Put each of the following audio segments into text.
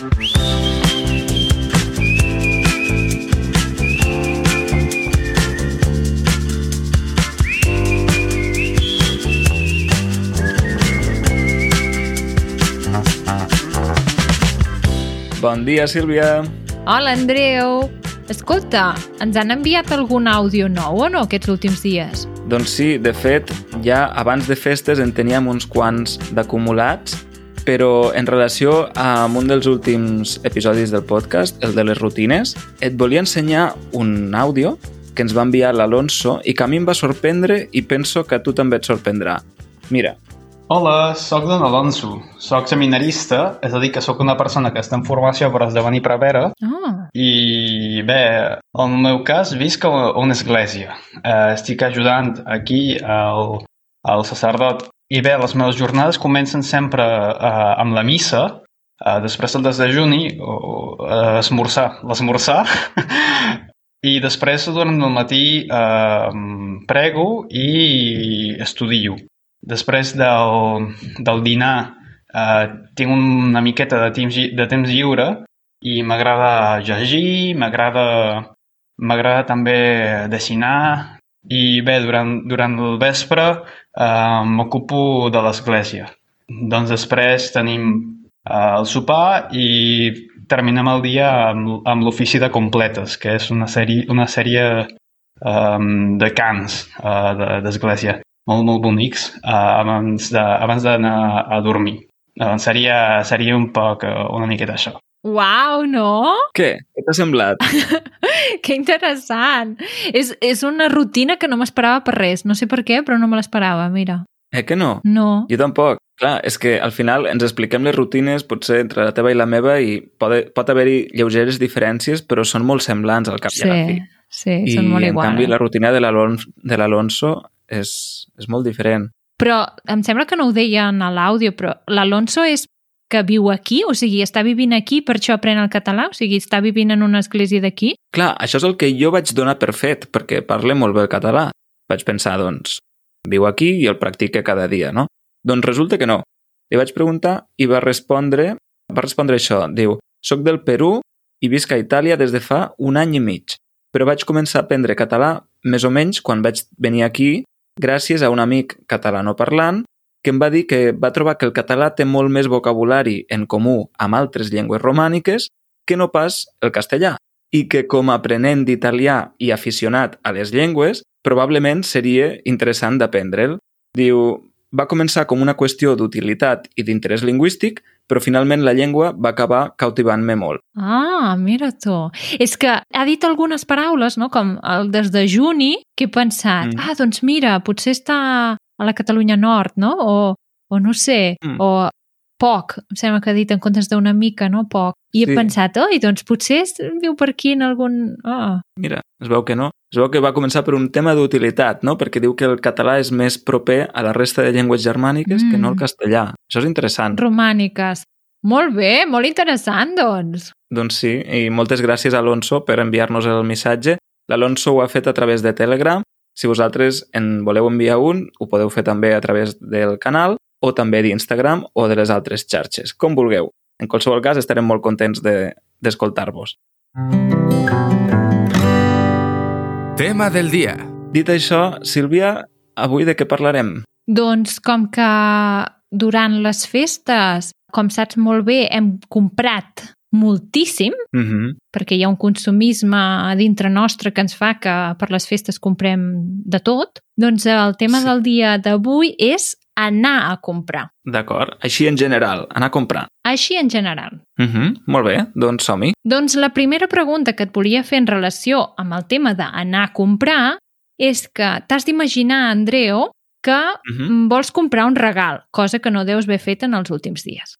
Bon dia, Sílvia. Hola, Andreu. Escolta, ens han enviat algun àudio nou o no aquests últims dies? Doncs sí, de fet, ja abans de festes en teníem uns quants d'acumulats, però en relació amb un dels últims episodis del podcast, el de les rutines, et volia ensenyar un àudio que ens va enviar l'Alonso i que a mi em va sorprendre i penso que a tu també et sorprendrà. Mira, Hola, sóc don Alonso. Soc seminarista, és a dir, que sóc una persona que està en formació per esdevenir prevera Ah, i bé, en el meu cas visc a una església. Eh, estic ajudant aquí al, al sacerdot. I bé, les meves jornades comencen sempre eh, amb la missa, eh, després del desdejuni, o, eh, esmorzar, l'esmorzar, i després durant el matí eh, prego i estudio. Després del, del dinar eh, tinc una miqueta de temps, de temps lliure i m'agrada llegir, m'agrada m'agrada també dessinar i bé, durant, durant el vespre eh, m'ocupo de l'església. Doncs després tenim eh, el sopar i terminem el dia amb, amb l'ofici de completes, que és una sèrie, una sèrie um, de cants uh, de- d'església, molt, molt bonics, uh, de- abans d'anar a dormir. Uh, seria, seria un poc, uh, una miqueta això. Uau, no? què? Què t'ha semblat? Que interessant. És, és una rutina que no m'esperava per res. No sé per què, però no me l'esperava, mira. Eh que no? No. Jo tampoc. Clar, és que al final ens expliquem les rutines, potser entre la teva i la meva, i pot, pot haver-hi lleugeres diferències, però són molt semblants al cap i a la fi. Sí, sí, I són molt en iguals. canvi la rutina de l'Alonso és, és molt diferent. Però em sembla que no ho deien a l'àudio, però l'Alonso és que viu aquí? O sigui, està vivint aquí, per això aprèn el català? O sigui, està vivint en una església d'aquí? Clar, això és el que jo vaig donar per fet, perquè parle molt bé el català. Vaig pensar, doncs, viu aquí i el practica cada dia, no? Doncs resulta que no. Li vaig preguntar i va respondre, va respondre això. Diu, soc del Perú i visc a Itàlia des de fa un any i mig, però vaig començar a aprendre català més o menys quan vaig venir aquí gràcies a un amic catalanoparlant que em va dir que va trobar que el català té molt més vocabulari en comú amb altres llengües romàniques que no pas el castellà i que com a aprenent d'italià i aficionat a les llengües probablement seria interessant d'aprendre'l. Diu, va començar com una qüestió d'utilitat i d'interès lingüístic, però finalment la llengua va acabar cautivant-me molt. Ah, mira tu. És que ha dit algunes paraules, no? com el desdejuni, que he pensat, Mm. mm. ah, doncs mira, potser està a la Catalunya Nord, no? O, o no sé, Mm. o poc, em sembla que ha dit en comptes d'una mica, no? Poc. I he Sí. pensat, oi, doncs potser viu per aquí en algun... Ah, Mira, es veu que no. Es veu que va començar per un tema d'utilitat, no? Perquè diu que el català és més proper a la resta de llengües germàniques mm. que no el Mm. castellà. Això és interessant. romàniques. Molt bé, molt interessant, doncs. Doncs sí, i moltes gràcies, Alonso, per enviar-nos el missatge. L'Alonso ho ha fet a través de Telegram. Si vosaltres en voleu enviar un, ho podeu fer també a través del canal o també d'Instagram o de les altres xarxes, com vulgueu. En qualsevol cas, estarem molt contents de- d'escoltar-vos. Tema del dia. Dit això, Sílvia, avui de què parlarem? Doncs com que durant les festes, com saps molt bé, hem comprat moltíssim, Mm -hmm. perquè hi ha un consumisme a dintre nostre que ens fa que per les festes comprem de tot, doncs el tema Sí. del dia d'avui és anar a comprar. D'acord. Així en general, anar a comprar. Així en general. Mm -hmm. Molt bé, doncs som-hi. Doncs la primera pregunta que et volia fer en relació amb el tema d'anar a comprar és que t'has d'imaginar, Andreu, que Mm -hmm. mm, vols comprar un regal, cosa que no deus haver fet en els últims dies.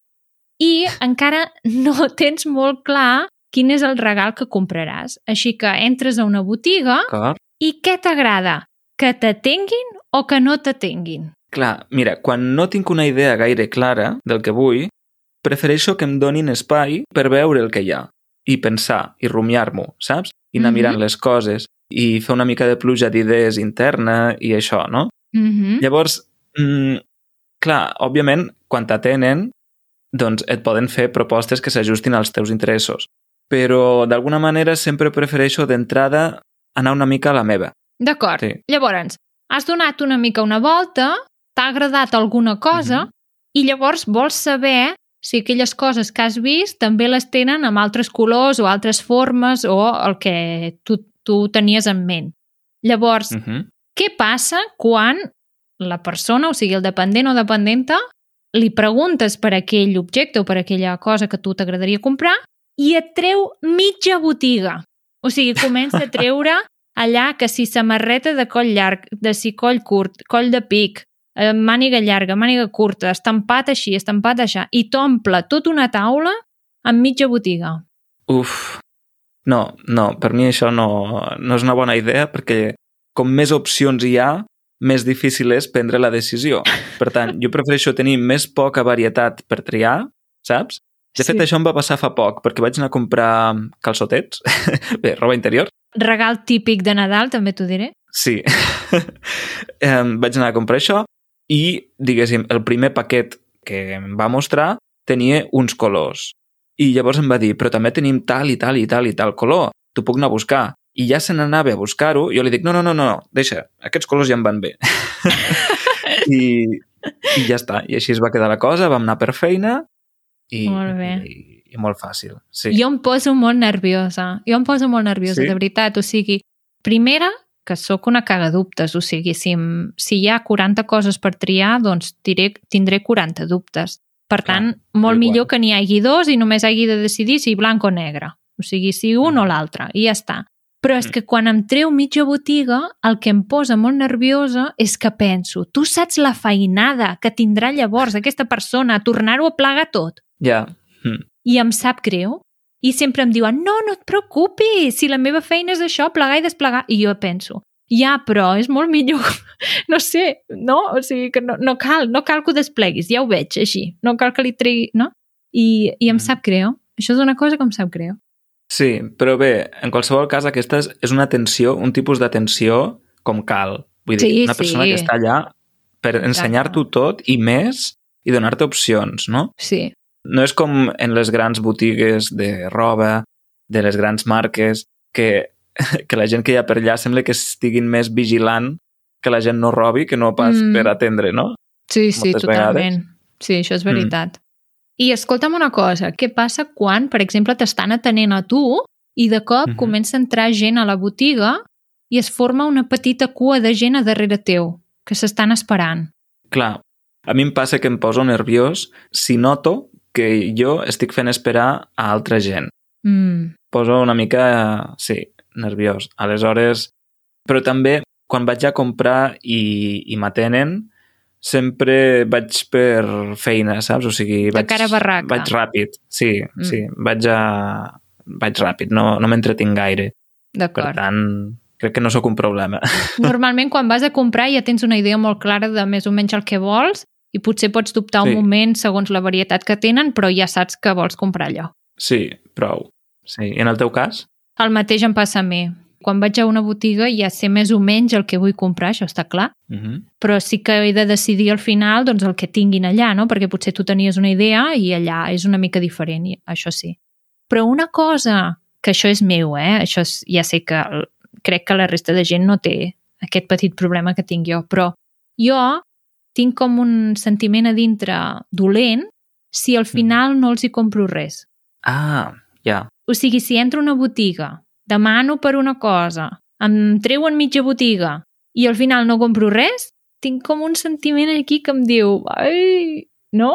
I encara no tens molt clar quin és el regal que compraràs. Així que entres a una botiga D'acord. i què t'agrada? Que t'atenguin o que no t'atenguin? Clar, mira, quan no tinc una idea gaire clara del que vull, prefereixo que em donin espai per veure el que hi ha i pensar i rumiar-m'ho, saps? I anar Mhm. mirant les coses i fer una mica de pluja d'idees interna i això, no? Mm -hmm. Llavors, mm, clar, òbviament, quan t'atenen, doncs et poden fer propostes que s'ajustin als teus interessos. Però, d'alguna manera, sempre prefereixo d'entrada anar una mica a la meva. D'acord. Sí. Llavors, has donat una mica una volta, t'ha agradat alguna cosa, Mhm. i llavors vols saber si aquelles coses que has vist també les tenen amb altres colors o altres formes o el que tu, tu tenies en ment. Llavors, Uh -huh. què passa quan la persona, o sigui, el dependent o dependenta, li preguntes per aquell objecte o per aquella cosa que tu t'agradaria comprar i et treu mitja botiga. O sigui, comença a treure allà que si samarreta de coll llarg, de si coll curt, coll de pic, eh, màniga llarga, màniga curta, estampat així, estampat així, i t'omple tota una taula amb mitja botiga. Uf, no, no, per mi això no, no és una bona idea perquè com més opcions hi ha, més difícil és prendre la decisió. Per tant, jo prefereixo tenir més poca varietat per triar, saps? De fet, Sí. això em va passar fa poc, perquè vaig anar a comprar calçotets, bé, roba interior, Regal típic de Nadal, també t'ho diré. Sí. vaig anar a comprar això i, diguéssim, el primer paquet que em va mostrar tenia uns colors. I llavors em va dir, però també tenim tal i tal i tal i tal color, t'ho puc anar a buscar. I ja se n'anava a buscar-ho, jo li dic, no, no, no, no, deixa, aquests colors ja em van bé. I, I ja està, i així es va quedar la cosa, vam anar per feina i, Molt bé. i, i molt fàcil. Sí. Jo em poso molt nerviosa. Jo em poso molt nerviosa, Sí? de veritat. O sigui, primera, que sóc una cagadubtes. O sigui, si, em- si hi ha 40 coses per triar, doncs diré, tindré 40 dubtes. Per Clar, tant, molt igual. millor que n'hi hagi dos i només hagi de decidir si blanc o negre. O sigui, si un o l'altre, i ja està. Però és Mm. que quan em treu mitja botiga, el que em posa molt nerviosa és que penso, tu saps la feinada que tindrà llavors aquesta persona a tornar-ho a plegar tot? Ja. Hm. i em sap greu. I sempre em diuen, no, no et preocupis, si la meva feina és això, plegar i desplegar. I jo penso, ja, però és molt millor, no sé, no? O sigui, que no, no cal, no cal que ho despleguis, ja ho veig així, no cal que li tregui, no? I, i em Mm. sap greu. Això és una cosa que em sap greu. Sí, però bé, en qualsevol cas aquesta és, és una atenció, un tipus d'atenció com cal. Vull dir, Sí, una persona sí. que està allà per ensenyar-t'ho tot i més i donar-te opcions, no? Sí, No és com en les grans botigues de roba, de les grans marques, que, que la gent que hi ha per allà sembla que estiguin més vigilant que la gent no robi que no pas Mm. per atendre, no? sí, sí, Moltes totalment. Sí, això és veritat. I escolta'm una cosa, què passa quan, per exemple, t'estan atenent a tu i de cop Mhm. comença a entrar gent a la botiga i es forma una petita cua de gent a darrere teu, que s'estan esperant. Clar, a mi em passa que em poso nerviós si noto que jo estic fent esperar a altra gent. Mm. poso una mica, sí, nerviós. Aleshores, però també quan vaig a comprar i, i m'atenen, sempre vaig per feina, saps? O sigui, De vaig, cara barraca. vaig ràpid. Sí, Mm. sí, vaig a... Vaig ràpid, no, no m'entretinc gaire. Per D'acord. tant, crec que no sóc un problema. Normalment, quan vas a comprar ja tens una idea molt clara de més o menys el que vols i potser pots dubtar un Sí. moment segons la varietat que tenen, però ja saps que vols comprar allò. Sí, prou. Sí. I en el teu cas? El mateix em passa a mi. Quan vaig a una botiga ja sé més o menys el que vull comprar, això està clar, Uh -huh. però sí que he de decidir al final doncs, el que tinguin allà, no? perquè potser tu tenies una idea i allà és una mica diferent, i això sí. Però una cosa, que això és meu, eh? això és, ja sé que crec que la resta de gent no té aquest petit problema que tinc jo, però jo tinc com un sentiment a dintre dolent si al final no els hi compro res. Ah, ja. O sigui, si entro a una botiga, demano per una cosa, em treuen mitja botiga i al final no compro res, tinc com un sentiment aquí que em diu ai, no?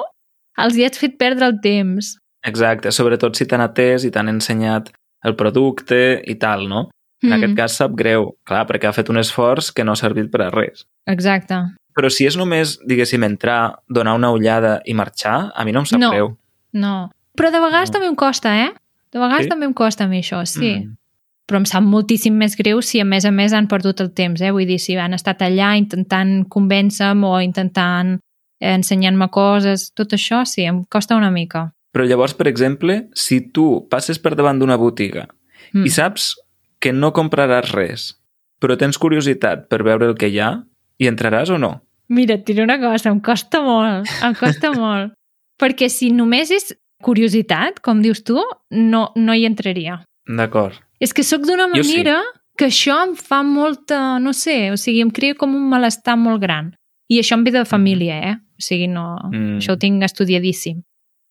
Els hi has fet perdre el temps. Exacte, sobretot si t'han atès i t'han ensenyat el producte i tal, no? En Mm, aquest cas sap greu, clar, perquè ha fet un esforç que no ha servit per a res. Exacte. Però si és només, diguéssim, entrar, donar una ullada i marxar, a mi no em sap No. greu. No. Però de vegades No. també em costa, eh? De vegades Sí? també em costa a mi això, sí. Mm. Però em sap moltíssim més greu si a més a més han perdut el temps, eh? Vull dir, si han estat allà intentant convèncer-me o intentant eh, ensenyar-me coses, tot això sí, em costa una mica. Però llavors, per exemple, si tu passes per davant d'una botiga Mm. i saps que no compraràs res, però tens curiositat per veure el que hi ha, hi entraràs o no? Mira, et diré una cosa, em costa molt, em costa molt. perquè si només és curiositat, com dius tu, no, no hi entraria. D'acord. És que sóc d'una Jo sí. manera que això em fa molta, no sé, o sigui, em crea com un malestar molt gran. I això em ve de família, eh? O sigui, no, Mm. això ho tinc estudiadíssim.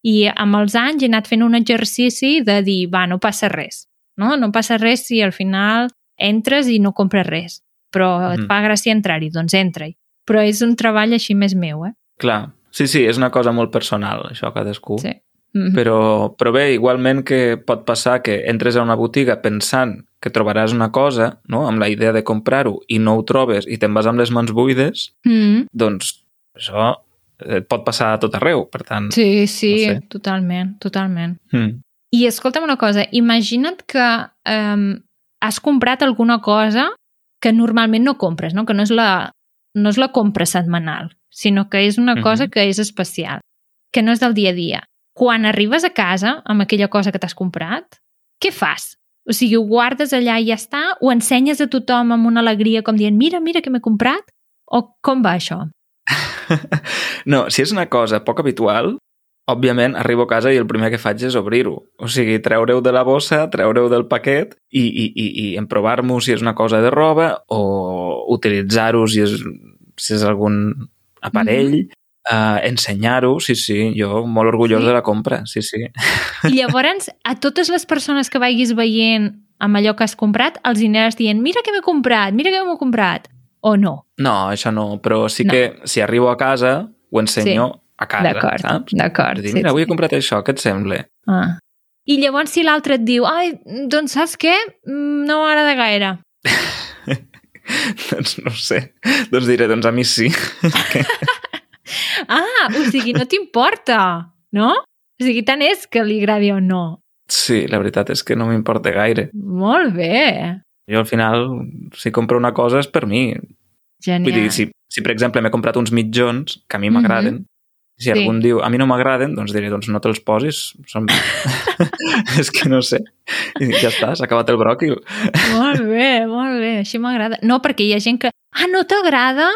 I amb els anys he anat fent un exercici de dir, va, no passa res. No, no passa res si al final entres i no compres res. Però et Mhm. fa gràcia entrar-hi, doncs entra-hi. Però és un treball així més meu, eh? Clar. Sí, sí, és una cosa molt personal, això, cadascú. Sí. Mhm. Però, però bé, igualment que pot passar que entres a una botiga pensant que trobaràs una cosa, no? amb la idea de comprar-ho, i no ho trobes i te'n vas amb les mans buides, Mhm. doncs això et pot passar a tot arreu, per tant... Sí, sí, No sé. totalment, totalment. Mm. I escolta'm una cosa, imagina't que um, has comprat alguna cosa que normalment no compres, no? que no és la, no és la compra setmanal, sinó que és una Mhm. cosa que és especial, que no és del dia a dia. Quan arribes a casa amb aquella cosa que t'has comprat, què fas? O sigui, ho guardes allà i ja està? Ho ensenyes a tothom amb una alegria com dient mira, mira que m'he comprat? O com va això? No, si és una cosa poc habitual, òbviament arribo a casa i el primer que faig és obrir-ho. O sigui, treure-ho de la bossa, treure-ho del paquet i, i, i, i emprovar-m'ho si és una cosa de roba o utilitzar-ho si, és, si és algun aparell, mm -hmm. Uh, ensenyar-ho, sí, sí, jo molt orgullós Sí? de la compra, sí, sí. I llavors, a totes les persones que vagis veient amb allò que has comprat, els hi aniràs dient mira què m'he comprat, mira què m'he comprat. O no? No, això no, però sí No. que si arribo a casa ho ensenyo Sí. a casa, D'acord, saps? d'acord. És dir, sí, mira, avui sí. he comprat això, què et sembla? Ah. I llavors si l'altre et diu ai, doncs saps què? Mm, No m'agrada gaire. doncs no sé. Doncs diré, doncs a mi sí. Ah, o sigui, no t'importa, no? O sigui, tant és que li agradi o no. Sí, la veritat és que no m'importa gaire. Molt bé. Jo al final, si compro una cosa és per mi. Genial. Vull dir, si, si per exemple m'he comprat uns mitjons que a mi m'agraden, si Sí. algú em diu a mi no m'agraden, doncs diré, doncs no te'ls posis. Són... és que no sé. I ja està, s'ha acabat el bròquil. Molt bé, molt bé, així m'agrada. No, perquè hi ha gent que, ah, no t'agrada?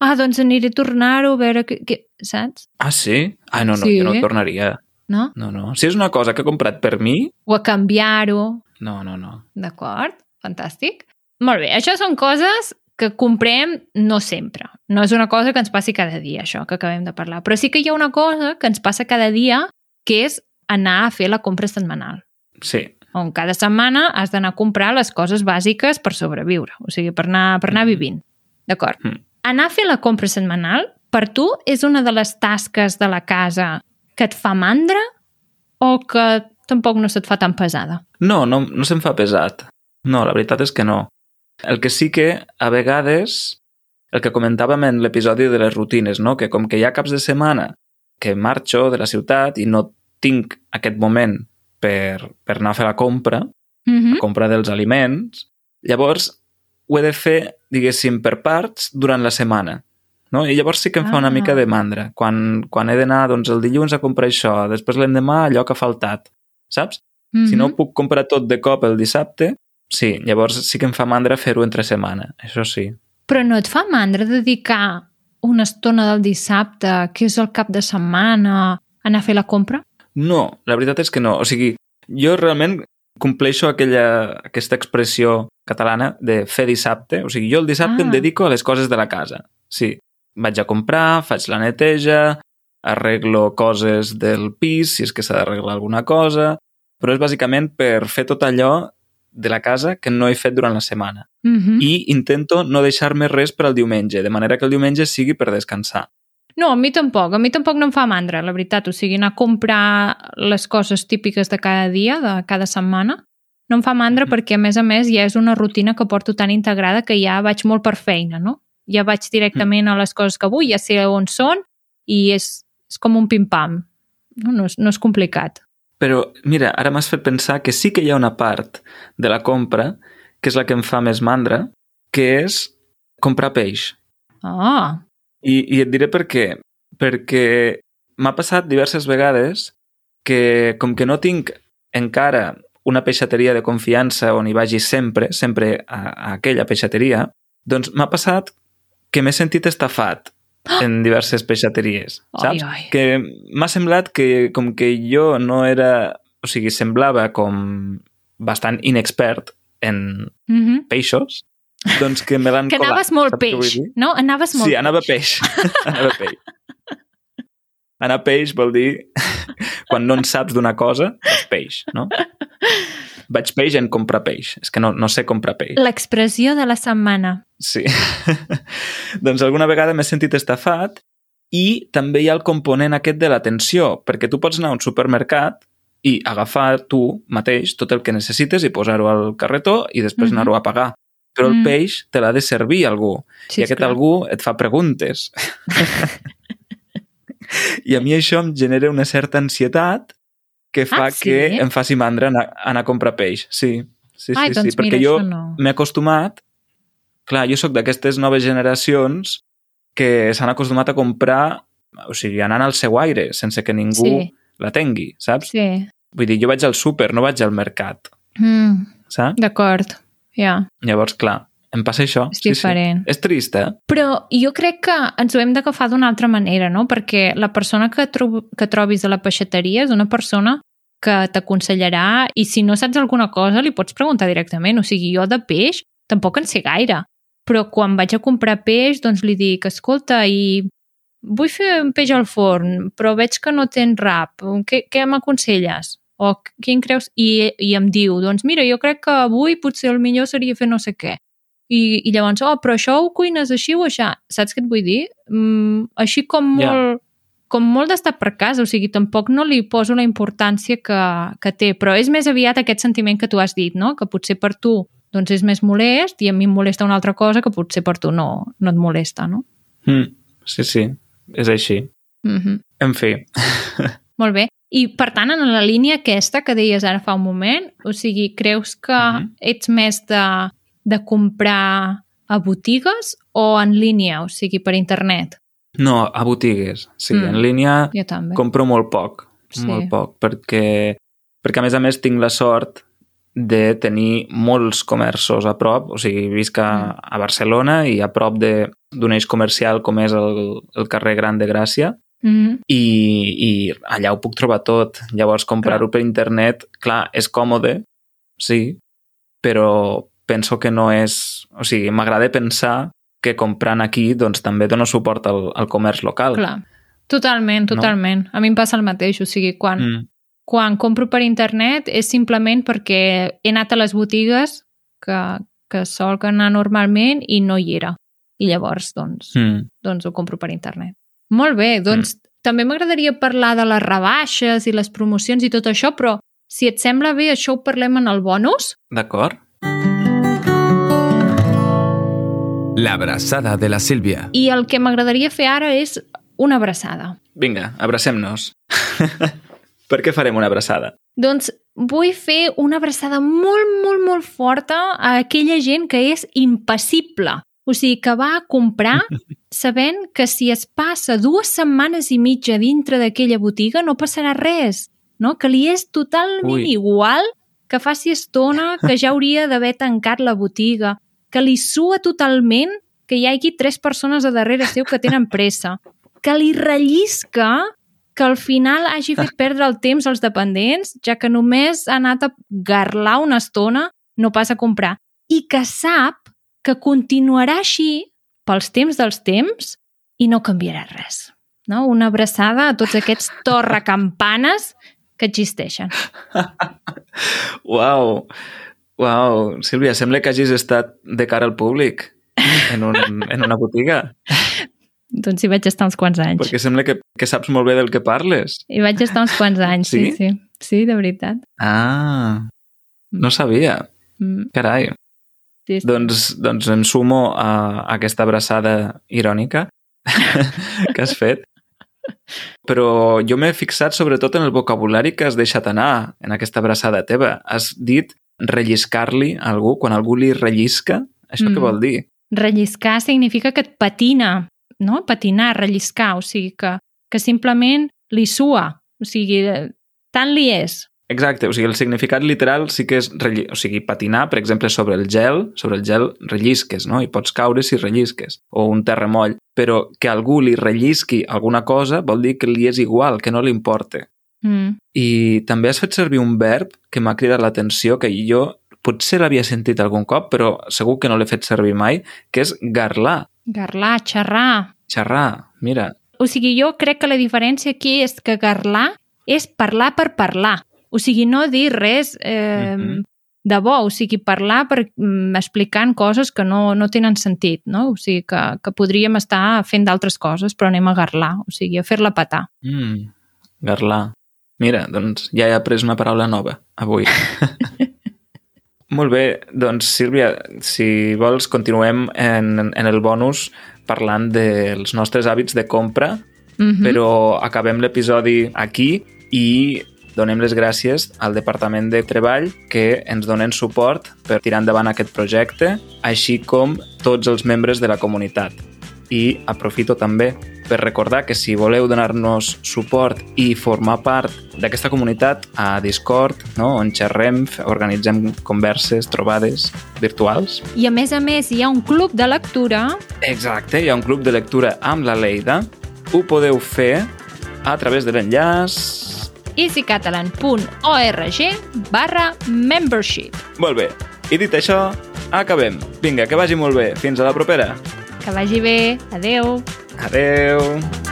Ah, doncs aniré a tornar-ho a veure què, què... saps? Ah, sí? Ah, no, no, Sí. jo no ho tornaria. No? No, no. Si és una cosa que he comprat per mi, O a canviar-ho. no, no, no. D'acord? Fantàstic. Molt bé, això són coses que comprem no sempre. No és una cosa que ens passi cada dia, això que acabem de parlar. Però sí que hi ha una cosa que ens passa cada dia, que és anar a fer la compra setmanal. Sí, On cada setmana has d'anar a comprar les coses bàsiques per sobreviure, o sigui, per anar, per anar vivint. D'acord. Mm. Anar a fer la compra setmanal, per tu, és una de les tasques de la casa que et fa mandra o que tampoc no se't fa tan pesada? No, no, no se'm fa pesat. No, la veritat és que no. El que sí que, a vegades, el que comentàvem en l'episodi de les rutines, no? que com que hi ha caps de setmana que marxo de la ciutat i no tinc aquest moment per, per anar a fer la compra, Mm la compra dels aliments, llavors ho he de fer, diguéssim, per parts durant la setmana. No? I llavors sí que em fa una Ah. mica de mandra. Quan, quan he d'anar doncs, el dilluns a comprar això, després l'endemà allò que ha faltat, saps? -hmm. Si no ho puc comprar tot de cop el dissabte, sí, llavors sí que em fa mandra fer-ho entre setmana, això sí. Però no et fa mandra dedicar una estona del dissabte, que és el cap de setmana, a anar a fer la compra? No, la veritat és que no. O sigui, jo realment compleixo aquella, aquesta expressió catalana de fer dissabte. O sigui, jo el dissabte Ah. em dedico a les coses de la casa. Sí, vaig a comprar, faig la neteja, arreglo coses del pis, si és que s'ha d'arreglar alguna cosa, però és bàsicament per fer tot allò de la casa que no he fet durant la setmana. Mm -hmm. i intento no deixar-me res per al diumenge, de manera que el diumenge sigui per descansar. No, a mi tampoc. A mi tampoc no em fa mandra, la veritat. O sigui, anar a comprar les coses típiques de cada dia, de cada setmana, no em fa mandra perquè, a més a més, ja és una rutina que porto tan integrada que ja vaig molt per feina, no? Ja vaig directament a les coses que vull, ja sé on són i és, és com un pim-pam. No, no, és, no és complicat. Però, mira, ara m'has fet pensar que sí que hi ha una part de la compra que és la que em fa més mandra, que és comprar peix. Ah, I, i et diré per què. Perquè m'ha passat diverses vegades que, com que no tinc encara una peixateria de confiança on hi vagi sempre, sempre a, a aquella peixateria, doncs m'ha passat que m'he sentit estafat en diverses peixateries, saps? Ai, ai. Que m'ha semblat que com que jo no era... O sigui, semblava com bastant inexpert en Mm -hmm. peixos, doncs que me l'han Que colat. anaves molt peix, no? Anaves molt Sí, anava peix. anava peix. Anar peix vol dir quan no en saps d'una cosa, és peix, no? Vaig peix en comprar peix. És que no, no sé comprar peix. L'expressió de la setmana. Sí. doncs alguna vegada m'he sentit estafat i també hi ha el component aquest de l'atenció, perquè tu pots anar a un supermercat i agafar tu mateix tot el que necessites i posar-ho al carretó i després Mhm. anar-ho a pagar. Però el Mm. peix te l'ha de servir algú. Sí, I aquest esclar. algú et fa preguntes. I a mi això em genera una certa ansietat que fa Ah, sí? que em faci mandra anar, anar a comprar peix. Sí, sí, Ai, sí, doncs sí. perquè mira, jo no. m'he acostumat... Clar, jo sóc d'aquestes noves generacions que s'han acostumat a comprar, o sigui, anant al seu aire, sense que ningú Sí. la tengui, saps? Sí. Vull dir, jo vaig al súper, no vaig al mercat, Mm, saps? D'acord, ja, Llavors, clar, em passa això. és diferent. És trist, eh? Però jo crec que ens ho hem d'agafar d'una altra manera, no? Perquè la persona que, tro que trobis a la peixateria és una persona que t'aconsellarà i si no saps alguna cosa li pots preguntar directament. O sigui, jo de peix tampoc en sé gaire, però quan vaig a comprar peix doncs li dic, escolta, i vull fer un peix al forn, però veig que no tens rap, què, què m'aconselles? O quin creus? I, I em diu, doncs mira, jo crec que avui potser el millor seria fer no sé què. I, i llavors, oh, però això ho cuines així o així? Saps què et vull dir? Mm, així com molt, com molt d'estar per casa, o sigui, tampoc no li poso la importància que, que té, però és més aviat aquest sentiment que tu has dit, no? que potser per tu doncs és més molest i a mi em molesta una altra cosa que potser per tu no, no et molesta, no? Mm, sí, sí, és així. Mm -hmm. En fi, Molt bé. I, per tant, en la línia aquesta que deies ara fa un moment, o sigui, creus que Mhm. ets més de, de comprar a botigues o en línia, o sigui, per internet? no, a botigues. Sí, Mm. en línia compro molt poc, Sí. molt poc, perquè, perquè a més a més tinc la sort de tenir molts comerços a prop, o sigui, visc a, Mm. a Barcelona i a prop de- d'un eix comercial com és el, el carrer Gran de Gràcia Mm -hmm. i, i allà ho puc trobar tot. Llavors, comprar-ho per internet, clar, és còmode, sí, però penso que no és... O sigui, m'agrada pensar que comprant aquí doncs, també dono suport al, al comerç local. Clar. Totalment, totalment. A mi em passa el mateix, o sigui, quan, Mm. quan compro per internet és simplement perquè he anat a les botigues que, que sol que anar normalment i no hi era. I llavors, doncs, Mm. doncs ho compro per internet. Molt bé, doncs també m'agradaria parlar de les rebaixes i les promocions i tot això, però si et sembla bé, això ho parlem en el bonus? D'acord? La abraçada de la Sílvia. I el que m'agradaria fer ara és una abraçada. Vinga, abracem-nos. per què farem una abraçada? Doncs vull fer una abraçada molt, molt, molt forta a aquella gent que és impassible. O sigui, que va a comprar sabent que si es passa dues setmanes i mitja dintre d'aquella botiga no passarà res, no? Que li és totalment Ui. igual que faci estona que ja hauria d'haver tancat la botiga, que li sua totalment que hi hagi tres persones a darrere seu que tenen pressa, que li rellisca que al final hagi fet perdre el temps als dependents, ja que només ha anat a garlar una estona, no pas a comprar, i que sap que continuarà així pels temps dels temps i no canviarà res. No? Una abraçada a tots aquests torrecampanes que existeixen. Uau! Uau! Sílvia, sembla que hagis estat de cara al públic en, un, en una botiga, Doncs hi vaig estar uns quants anys. perquè sembla que, que saps molt bé del que parles. Hi vaig estar uns quants anys, sí, Sí? sí. Sí, de veritat. Ah, no sabia. Mm, Carai. sí, sí. Doncs, doncs em sumo a, a aquesta abraçada irònica que has fet. Però jo m'he fixat sobretot en el vocabulari que has deixat anar en aquesta abraçada teva. Has dit relliscar-li a algú, quan algú li rellisca, això mm. què vol dir? relliscar significa que et patina, no? Patinar, relliscar, o sigui que, que simplement li sua, o sigui, tant li és Exacte, o sigui, el significat literal sí que és relli... o sigui, patinar, per exemple, sobre el gel, sobre el gel rellisques, no? I pots caure si rellisques, o un terremoll. Però que algú li rellisqui alguna cosa vol dir que li és igual, que no li importa. Mm. I també has fet servir un verb que m'ha cridat l'atenció, que jo potser l'havia sentit algun cop, però segur que no l'he fet servir mai, que és garlar, Garlar, xerrar. xerrar. Mira, O sigui, jo crec que la diferència aquí és que garlar és parlar per parlar. O sigui, no dir res eh, Mhm. de bo, o sigui, parlar per, mm, explicant coses que no, no tenen sentit, no? O sigui, que, que podríem estar fent d'altres coses, però anem a garlar, o sigui, a fer-la petar. mm, garlar. Mira, doncs ja he après una paraula nova avui. Molt bé, doncs Sílvia, si vols continuem en, en el bonus parlant dels nostres hàbits de compra, Mm -hmm. però acabem l'episodi aquí i donem les gràcies al Departament de Treball que ens donen suport per tirar endavant aquest projecte, així com tots els membres de la comunitat. I aprofito també per recordar que si voleu donar-nos suport i formar part d'aquesta comunitat a Discord, no? on xerrem, organitzem converses, trobades virtuals. I a més a més hi ha un club de lectura Exacte, hi ha un club de lectura amb la Leida. Ho podeu fer a través de l'enllaç easycatalan.org barra membership. Molt bé. I dit això, acabem. Vinga, que vagi molt bé. Fins a la propera. Que vagi bé. Adeu. Adeu.